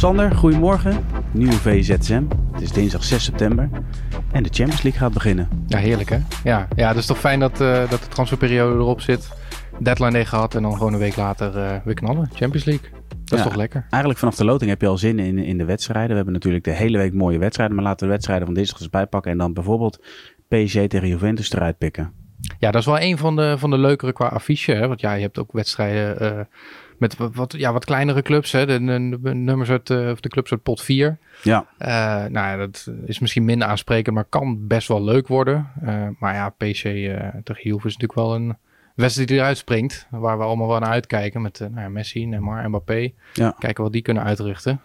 Sander, goedemorgen. Nieuwe VZSM. Het is dinsdag 6 september. En de Champions League gaat beginnen. Ja, heerlijk hè? Ja, ja het is toch fijn dat, uh, dat de transferperiode erop zit. Deadline day gehad en dan gewoon een week later uh, weer knallen. Champions League. Dat is toch lekker? Eigenlijk vanaf de loting heb je al zin in, in de wedstrijden. We hebben natuurlijk de hele week mooie wedstrijden. Maar laten we de wedstrijden van dinsdag eens bijpakken. En dan bijvoorbeeld PSG tegen Juventus eruit pikken. Ja, dat is wel een van de, van de leukere qua affiche. Hè? Want ja, je hebt ook wedstrijden... Uh, met wat, ja, wat kleinere clubs. Hè? De, de, nummers uit uh, of de clubs uit pot 4. Ja. Uh, nou ja, dat is misschien minder aansprekend, maar kan best wel leuk worden. Maar ja, PC tegen Juve is natuurlijk wel een wedstrijd die eruit springt. Waar we allemaal wel naar uitkijken met nou ja, Messi, Neymar, Mbappé. Ja. Kijken wat die kunnen uitrichten.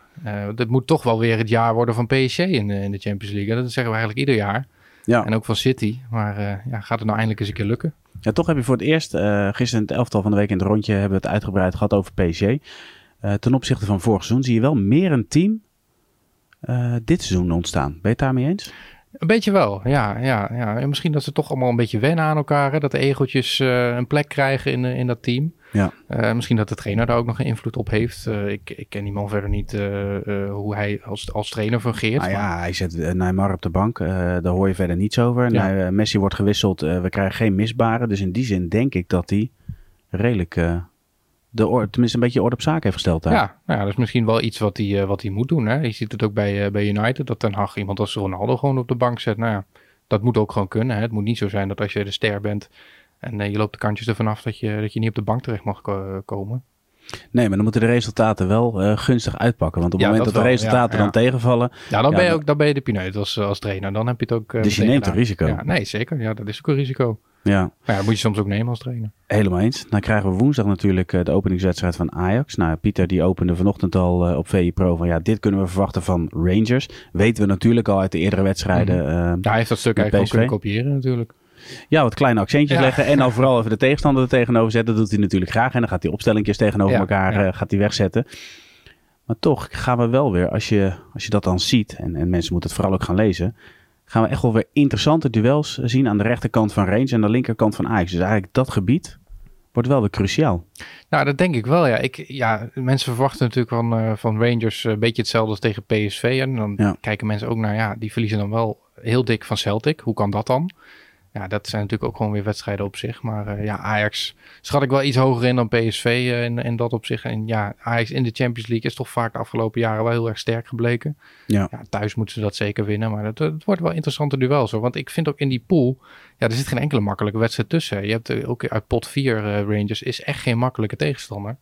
dit moet toch wel weer het jaar worden van PSG in de, in de Champions League. Dat zeggen we eigenlijk ieder jaar. Ja. En ook van City. Maar ja, gaat het nou eindelijk eens een keer lukken? Ja, toch heb je voor het eerst, uh, gisteren in het elftal van de week in het rondje, hebben we het uitgebreid gehad over PSG. Uh, ten opzichte van vorig seizoen zie je wel meer een team dit seizoen ontstaan. Ben je het daarmee eens? Een beetje wel, ja. ja, ja. En misschien dat ze toch allemaal een beetje wennen aan elkaar. Hè? Dat de egeltjes een plek krijgen in, in dat team. Ja. Uh, misschien dat de trainer daar ook nog een invloed op heeft. Uh, ik, ik ken die man verder niet hoe hij als, als trainer fungeert. Nou ja, hij zet Neymar op de bank. daar hoor je verder niets over. Ja. Nou, Messi wordt gewisseld. we krijgen geen misbaren. Dus in die zin denk ik dat hij redelijk de orde, tenminste een beetje orde op zaken heeft gesteld daar. Ja, nou ja, dat is misschien wel iets wat hij, wat hij moet doen. Hè? Je ziet het ook bij, bij United. Dat Ten Hag iemand als Ronaldo gewoon op de bank zet. Nou ja, dat moet ook gewoon kunnen. Hè? Het moet niet zo zijn dat als je de ster bent... En uh, je loopt de kantjes ervan af dat je, dat je niet op de bank terecht mag ko komen. Nee, maar dan moeten de resultaten wel uh, gunstig uitpakken. Want op het ja, moment dat, de resultaten ja, dan tegenvallen... Ja, dan, ben, je ook, dan ben je de pineut als, als trainer. Dan heb je het ook... Uh, dus je neemt een risico. Ja, nee, zeker. Ja, dat is ook een risico. Ja. Maar ja, moet je soms ook nemen als trainer. Helemaal eens. Dan krijgen we woensdag natuurlijk de openingswedstrijd van Ajax. Nou, Pieter die opende vanochtend al uh, op VI Pro van ja, dit kunnen we verwachten van Rangers. Weten we natuurlijk al uit de eerdere wedstrijden. Mm ja, hij heeft dat stuk eigenlijk ook kunnen kopiëren natuurlijk. Ja, wat kleine accentjes Ja. leggen. En dan vooral even de tegenstander er tegenover zetten. Dat doet hij natuurlijk graag. En dan gaat hij opstellingjes tegenover Ja, elkaar eh, gaat hij wegzetten. Maar toch gaan we wel weer, als je, als je dat dan ziet. En, en mensen moeten het vooral ook gaan lezen. Gaan we echt wel weer interessante duels zien aan de rechterkant van Range en aan de linkerkant van Ajax. Dus eigenlijk dat gebied wordt wel weer cruciaal. Nou, dat denk ik wel. Ja, ik, ja mensen verwachten natuurlijk van, uh, van Rangers een beetje hetzelfde als tegen PSV. En dan Ja. kijken mensen ook naar, ja, die verliezen dan wel heel dik van Celtic. Hoe kan dat dan? Ja, dat zijn natuurlijk ook gewoon weer wedstrijden op zich. Maar uh, ja, Ajax schat ik wel iets hoger in dan PSV uh, in, in dat opzicht. En ja, Ajax in de Champions League is toch vaak de afgelopen jaren wel heel erg sterk gebleken. Ja. Ja, thuis moeten ze dat zeker winnen. Maar het, het wordt wel interessante duels hoor. Want ik vind ook in die pool, ja, er zit geen enkele makkelijke wedstrijd tussen. Je hebt uh, ook uit pot 4 Rangers, is echt geen makkelijke tegenstander.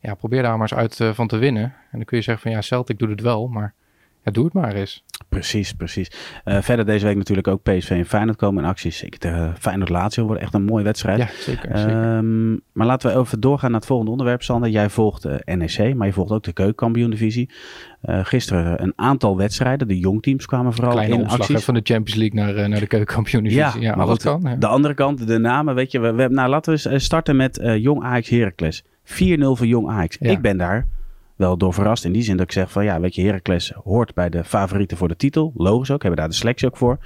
Ja, probeer daar maar eens uit uh, van te winnen. En dan kun je zeggen van ja, Celtic doet het wel, maar ja, doe het maar eens. Precies, precies. Uh, verder deze week natuurlijk ook PSV en Feyenoord komen in acties. Zeker tegen Feyenoord Lazio wordt echt een mooie wedstrijd. Ja, zeker. zeker. Um, maar laten we even doorgaan naar het volgende onderwerp, Sander. Jij volgt uh, NEC, maar je volgt ook de keukenkampioen-divisie. Uh, gisteren een aantal wedstrijden. De jongteams kwamen vooral Kleine in acties. van de Champions League naar, naar de keukenkampioen-divisie. Ja, Ja, maar dat kan. Ja. De andere kant, de namen, weet je. We, we, nou, laten we starten met Jong Ajax Heracles. 4-0 voor Jong Ajax. Ja. Ik ben daar wel door verrast. In die zin dat ik zeg van ja, weet je, Heracles hoort bij de favorieten voor de titel. Logisch ook, hebben daar de selectie ook voor.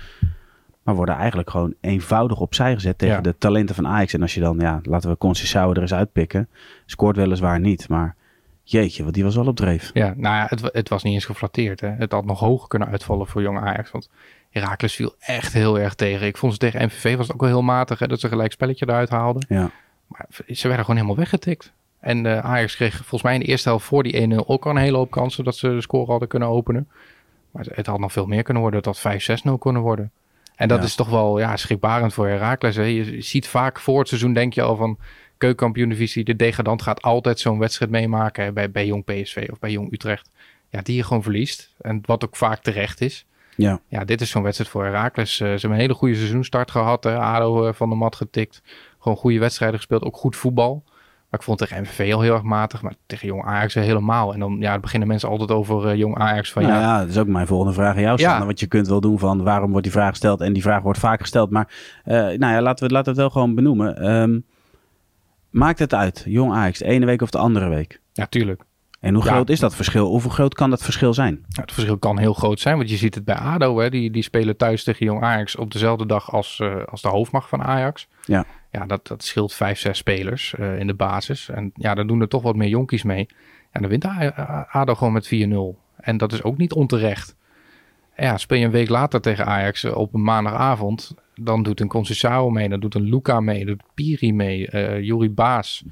Maar worden eigenlijk gewoon eenvoudig opzij gezet tegen Ja. de talenten van Ajax. En als je dan, ja, laten we Conceição er eens uitpikken. Scoort weliswaar niet, maar jeetje, want die was wel op dreef. Ja, nou ja, het, het was niet eens geflatteerd. Hè. Het had nog hoger kunnen uitvallen voor jonge Ajax. Want Heracles viel echt heel erg tegen. Ik vond ze tegen MVV was het ook wel heel matig. Hè, dat ze gelijk spelletje eruit haalden. Ja, Maar ze werden gewoon helemaal weggetikt. En uh, Ajax kreeg volgens mij in de eerste helft voor die 1-0 ook al een hele hoop kansen dat ze de score hadden kunnen openen. Maar het had nog veel meer kunnen worden. Het had 5-6-0 kunnen worden. En dat Ja. is toch wel ja, schrikbarend voor Heracles. Hè. Je ziet vaak voor het seizoen denk je al van keukenkampioen-divisie. De degradant gaat altijd zo'n wedstrijd meemaken hè, bij, bij Jong PSV of bij Jong Utrecht. Ja, die je gewoon verliest. En wat ook vaak terecht is. ja, Ja, dit is zo'n wedstrijd voor Heracles. Uh, ze hebben een hele goede seizoenstart gehad. Hè. ADO uh, van de mat getikt. Gewoon goede wedstrijden gespeeld. Ook goed voetbal. Maar ik vond tegen MVV al heel erg matig, maar tegen Jong Ajax helemaal. En dan ja, beginnen mensen altijd over Jong Ajax. Van, nou ja, ja, dat is ook mijn volgende vraag aan jou, Sander. Want je kunt wel doen van waarom wordt die vraag gesteld en die vraag wordt vaak gesteld. Maar nou ja, laten we, laten we het wel gewoon benoemen. Um, maakt het uit, Jong Ajax, de ene week of de andere week? Ja, tuurlijk. En hoe groot is dat verschil? Hoeveel groot kan dat verschil zijn? Ja, het verschil kan heel groot zijn, want je ziet het bij ADO. Hè? Die, die spelen thuis tegen Jong Ajax op dezelfde dag als, uh, als de hoofdmacht van Ajax. Ja, ja dat, dat scheelt vijf, zes spelers uh, in de basis. En ja, dan doen er toch wat meer jonkies mee. En dan wint ADO gewoon met 4-0. En dat is ook niet onterecht. Ja, speel je een week later tegen Ajax eh, op een maandagavond... dan doet een Conceição mee, dan doet een Luca mee, doet Piri mee, uh, Juri Baas...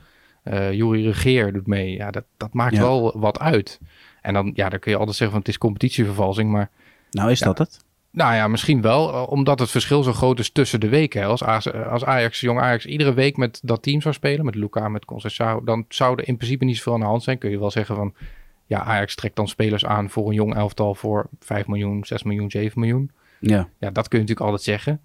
Uh, Jury Regeer doet mee. Ja, dat, dat maakt ja. wel wat uit. En dan, ja, dan kun je altijd zeggen van het is competitievervalsing, maar... Nou, is ja, dat het? Nou ja, misschien wel, omdat het verschil zo groot is tussen de weken. Als, als Ajax, jong Ajax, iedere week met dat team zou spelen, met Luca, met Conceição, dan zou er in principe niet zoveel aan de hand zijn. Kun je wel zeggen van, ja, Ajax trekt dan spelers aan voor een jong elftal voor 5 miljoen, 6 miljoen, 7 miljoen. Ja. Ja, dat kun je natuurlijk altijd zeggen.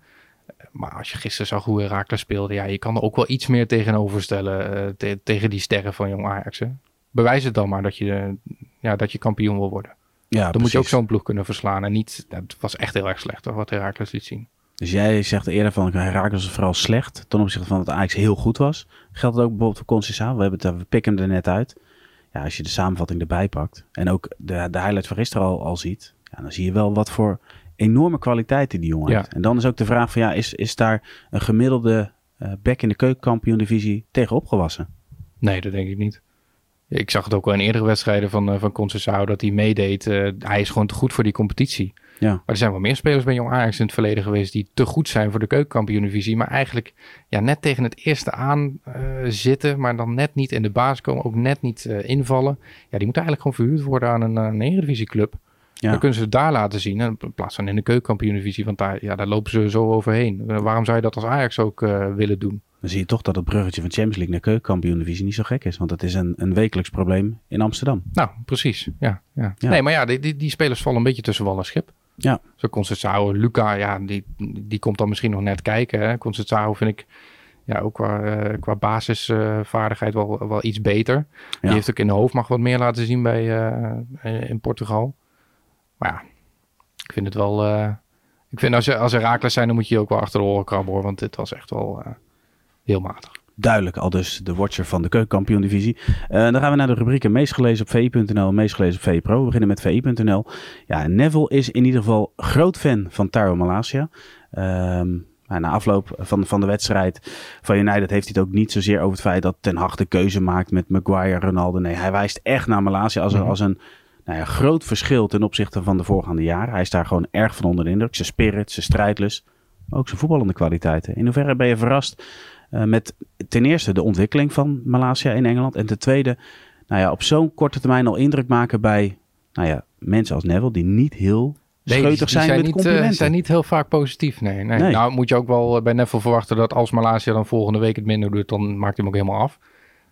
Maar als je gisteren zag hoe Herakles speelde, ja, je kan er ook wel iets meer tegenover stellen uh, te, tegen die sterren van Jong Ajax. Hè? Bewijs het dan maar dat je, uh, ja, dat je kampioen wil worden. Ja, dan precies. moet je ook zo'n ploeg kunnen verslaan. En niet, het was echt heel erg slecht hoor, wat Herakles liet zien. Dus jij zegt eerder van Herakles was vooral slecht ten opzichte van dat Ajax heel goed was. Geldt het ook bijvoorbeeld voor Conceição? We, hebben het, we pikken hem er net uit. Ja, als je de samenvatting erbij pakt en ook de, de highlights van gisteren al, al ziet, ja, dan zie je wel wat voor enorme kwaliteiten die jongen Ja. heeft. En dan is ook de vraag van ja, is, is daar een gemiddelde uh, back in de keukenkampioen divisie tegen opgewassen? Nee, dat denk ik niet. Ik zag het ook al in eerdere wedstrijden van, uh, van Conceição dat hij meedeed. Uh, hij is gewoon te goed voor die competitie. Ja. Maar er zijn wel meer spelers bij Jong Ajax in het verleden geweest die te goed zijn voor de keukenkampioen divisie. Maar eigenlijk ja, net tegen het eerste aan zitten, maar dan net niet in de baas komen. Ook net niet invallen. Ja, die moeten eigenlijk gewoon verhuurd worden aan een, een eredivisieclub. Ja. Dan kunnen ze het daar laten zien. In plaats van in de keukenkampioen-divisie. Want daar, ja, daar lopen ze zo overheen. Waarom zou je dat als Ajax ook uh, willen doen? Dan zie je toch dat het bruggetje van Champions League naar keukenkampioen-divisie niet zo gek is. Want dat is een, een wekelijks probleem in Amsterdam. Nou, precies. Ja, ja. Ja. Nee, maar ja, die, die, die spelers vallen een beetje tussen wal en schip. Ja. Zo Conceição, Luca, ja, die, die komt dan misschien nog net kijken. Hè. Conceição vind ik ja, ook qua, uh, qua basisvaardigheid wel, wel iets beter. Die heeft ook in de hoofdmacht wat meer laten zien bij, uh, in Portugal. Maar ja, ik vind het wel... Uh, ik vind als, je, als er zijn, dan moet je je ook wel achter de oren krabben hoor. Want dit was echt wel uh, heel matig. Duidelijk, al dus de watcher van de keukenkampioen-divisie. Uh, dan gaan we naar de rubrieken meest gelezen op VI.nl en meest gelezen op VI Pro. We beginnen met VI.nl. Ja, Neville is in ieder geval groot fan van Taro Malasia. Um, na afloop van, van de wedstrijd van United heeft hij het ook niet zozeer over het feit dat Ten Hag de keuze maakt met Maguire, Ronaldo. Nee, hij wijst echt naar Malasia als, mm -hmm. als een nou ja, groot verschil ten opzichte van de voorgaande jaren. Hij is daar gewoon erg van onder de indruk. Zijn spirit, zijn strijdlust, maar ook zijn voetballende kwaliteiten. In hoeverre ben je verrast uh, met ten eerste de ontwikkeling van Malasia in Engeland. En ten tweede, nou ja, op zo'n korte termijn al indruk maken bij nou ja, mensen als Neville die niet heel die zijn, zijn met niet. Uh, zijn niet heel vaak positief, nee, nee. Nee. Nou moet je ook wel eh, bij Neville verwachten dat als Malasia dan volgende week het minder doet, dan maakt hij hem ook helemaal af.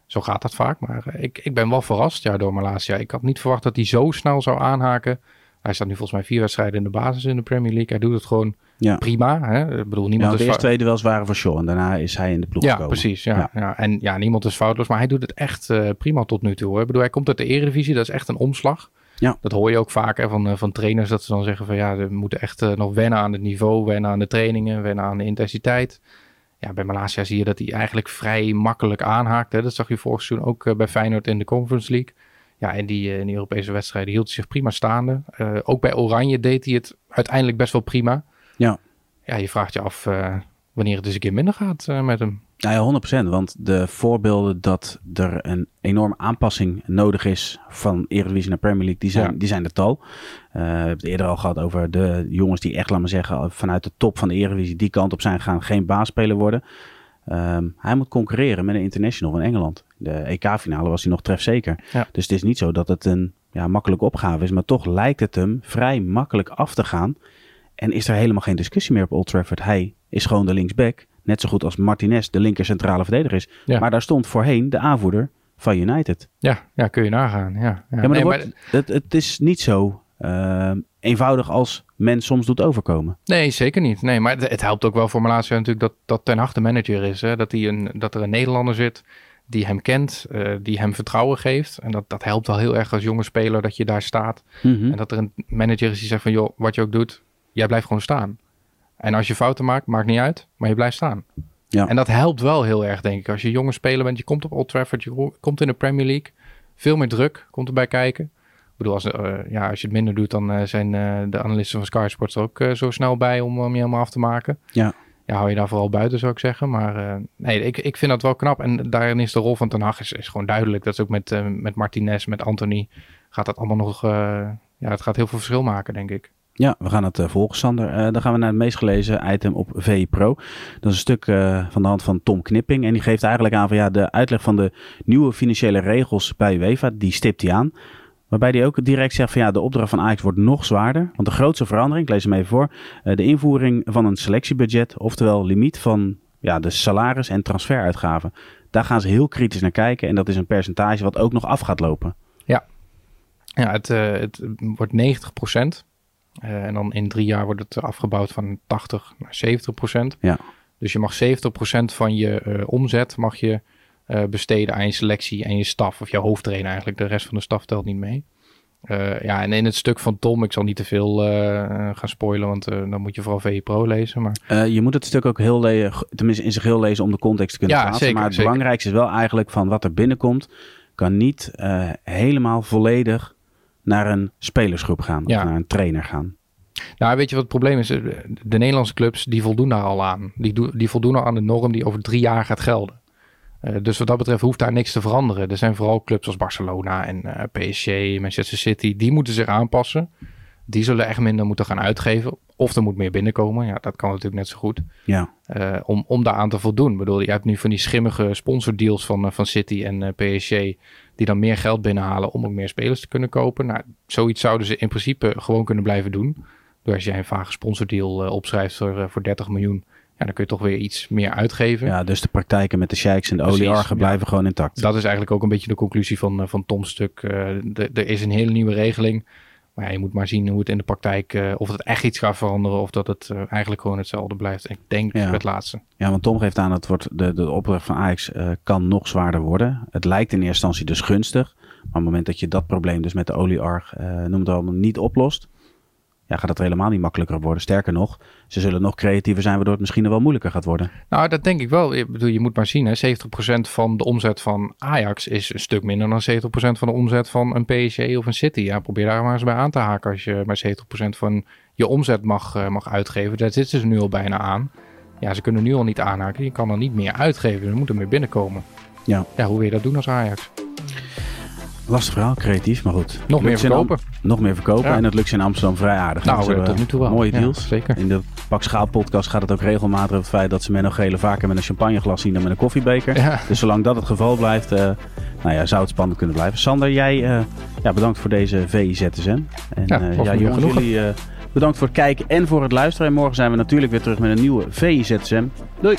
Zo gaat dat vaak. Maar uh, ik, ik ben wel verrast ja, door Malasia. Ik had niet verwacht dat hij zo snel zou aanhaken. Hij staat nu volgens mij vier wedstrijden in de basis in de Premier League. Hij doet het gewoon Ja. prima. Hè? Ik bedoel, niemand Nou, de eerste twee duels waren voor Shaw en daarna is hij in de ploeg ja, gekomen. precies. Ja, Ja. ja. En ja, niemand is foutloos, maar hij doet het echt eh, prima tot nu toe. Hoor. Ik bedoel, hij komt uit de Eredivisie, dat is echt een omslag. Ja. Dat hoor je ook vaak hè, van, eh, van trainers, dat ze dan zeggen van ja, we moeten echt eh, nog wennen aan het niveau, wennen aan de trainingen, wennen aan de intensiteit. Ja, bij Malasia zie je dat hij eigenlijk vrij makkelijk aanhaakt. Hè. Dat zag je vorig seizoen ook eh, bij Feyenoord in de Conference League. Ja, en die, eh, in die Europese wedstrijden hield hij zich prima staande. Eh, ook bij Oranje deed hij het uiteindelijk best wel prima. Ja. Ja, je vraagt je af wanneer het eens een keer minder gaat met hem. Nou ja, 100%. Want de voorbeelden dat er een enorme aanpassing nodig is van Eredivisie naar Premier League, die zijn, Ja. die zijn er tal. Eh, we hebben het eerder al gehad over de jongens die echt, laat maar zeggen, vanuit de top van de Eredivisie die kant op zijn gegaan, geen baasspeler worden. Ehm, hij moet concurreren met een international van Engeland. De EK-finale was hij nog trefzeker. Ja. Dus het is niet zo dat het een ja, makkelijke opgave is, maar toch lijkt het hem vrij makkelijk af te gaan. En is er helemaal geen discussie meer op Old Trafford. Hij is gewoon de linksback. Net zo goed als Martinez de linker centrale verdediger is. Ja. Maar daar stond voorheen de aanvoerder van United. Ja, ja kun je nagaan. Ja, ja. Ja, maar, Nee, wordt, het, het is niet zo eh, eenvoudig als men soms doet overkomen. Nee, zeker niet. Nee, maar het, het helpt ook wel voor Malasia natuurlijk dat, dat Ten Hag de manager is. Hè? Dat, hij een, dat er een Nederlander zit die hem kent, eh, die hem vertrouwen geeft. En dat, dat helpt wel heel erg als jonge speler dat je daar staat. Mhm. En dat er een manager is die zegt van, joh, wat je ook doet, jij blijft gewoon staan. En als je fouten maakt, maakt niet uit, maar je blijft staan. Ja. En dat helpt wel heel erg, denk ik. Als je jonge speler bent, je komt op Old Trafford, je komt in de Premier League. Veel meer druk komt erbij kijken. Ik bedoel, als, eh, ja, als je het minder doet, dan eh, zijn eh, de analisten van Sky Sports er ook zo snel bij om, om je helemaal af te maken. Ja. Ja, hou je daar vooral buiten, zou ik zeggen. Maar nee, ik, ik vind dat wel knap. En daarin is de rol van Ten Hag is, is gewoon duidelijk. Dat is ook met, met Martinez, met Anthony. Gaat dat allemaal nog... ja, het gaat heel veel verschil maken, denk ik. Ja, we gaan het eh, volgen, Sander. Eh, dan gaan we naar het meest gelezen item op VI Pro. Dat is een stuk eh, van de hand van Tom Knipping. En die geeft eigenlijk aan van ja, de uitleg van de nieuwe financiële regels bij UEFA, die stipt hij aan. Waarbij hij ook direct zegt van ja, de opdracht van Ajax wordt nog zwaarder. Want de grootste verandering, ik lees hem even voor, de invoering van een selectiebudget, oftewel limiet van ja, de salaris- en transferuitgaven. Daar gaan ze heel kritisch naar kijken. En dat is een percentage wat ook nog af gaat lopen. Ja, het, eh, het wordt 90 en dan in drie jaar wordt het afgebouwd van 80 naar 70% Ja. Dus je mag 70% van je eh, omzet mag je eh, besteden aan je selectie en je staf. Of je hoofdtrainer eigenlijk. De rest van de staf telt niet mee. Eh, ja, en in het stuk van Tom, ik zal niet te veel eh, gaan spoilen, want eh, dan moet je vooral VE Pro lezen. Maar Eh, je moet het stuk ook heel le- tenminste in zich heel lezen om de context te kunnen Ja, plaatsen. zeker, maar het zeker. belangrijkste is wel eigenlijk van wat er binnenkomt, kan niet eh, helemaal volledig naar een spelersgroep gaan Ja. of naar een trainer gaan. Nou, weet je wat het probleem is? De Nederlandse clubs die voldoen daar al aan. Die, do- die voldoen al aan de norm die over drie jaar gaat gelden. Eh, dus wat dat betreft hoeft daar niks te veranderen. Er zijn vooral clubs als Barcelona en eh, PSG, Manchester City, die moeten zich aanpassen. Die zullen echt minder moeten gaan uitgeven. Of er moet meer binnenkomen. Ja, dat kan natuurlijk net zo goed. Ja, Eh, om, om daaraan te voldoen. Ik bedoel, je hebt nu van die schimmige sponsordeals van, eh, van City en eh, PSG. Die dan meer geld binnenhalen om ook meer spelers te kunnen kopen. Nou, zoiets zouden ze in principe gewoon kunnen blijven doen. Door als jij een vage sponsordeal opschrijft voor, voor 30 miljoen. Ja, dan kun je toch weer iets meer uitgeven. ja, dus de praktijken met de sheiks en de oligarchen ja. blijven gewoon intact. Dat is eigenlijk ook een beetje de conclusie van, van Tom's stuk. Er is een hele nieuwe regeling. Maar ja, je moet maar zien hoe het in de praktijk, eh, of het echt iets gaat veranderen. Of dat het eh, eigenlijk gewoon hetzelfde blijft. Ik denk Ja. het laatste. Ja, want Tom geeft aan dat wordt de, de opdracht van Ajax eh, kan nog zwaarder worden. Het lijkt in eerste instantie dus gunstig. Maar op het moment dat je dat probleem dus met de oligarch, eh noem het allemaal, niet oplost. Ja, gaat het helemaal niet makkelijker worden. Sterker nog, ze zullen nog creatiever zijn, waardoor het misschien wel moeilijker gaat worden. Nou, dat denk ik wel. Ik bedoel, je moet maar zien, hè. 70% van de omzet van Ajax is een stuk minder dan 70% van de omzet van een PSG of een City. Ja, probeer daar maar eens bij aan te haken als je maar 70% van je omzet mag, eh, mag uitgeven. Daar zitten ze nu al bijna aan. Ja, ze kunnen nu al niet aanhaken. Je kan er niet meer uitgeven. Er moet er meer binnenkomen. Ja. Ja, hoe wil je dat doen als Ajax? Lastig verhaal, creatief, maar goed. Nog meer verkopen. nog meer verkopen. Ja. En dat lukt ze in Amsterdam vrij aardig. Nou, Ze eh, tot nu toe wel. Mooie Ja, deals. zeker. In de Pak Schaal podcast gaat het ook regelmatig over het feit dat ze Menno Gele vaker met een champagneglas zien dan met een koffiebeker. Ja. Dus zolang dat het geval blijft, eh, nou ja, zou het spannend kunnen blijven. Sander, jij eh, ja, bedankt voor deze VIZSM. En Ja, ja, jongens, jullie bedankt voor het kijken en voor het luisteren. En morgen zijn we natuurlijk weer terug met een nieuwe VIZSM. Doei!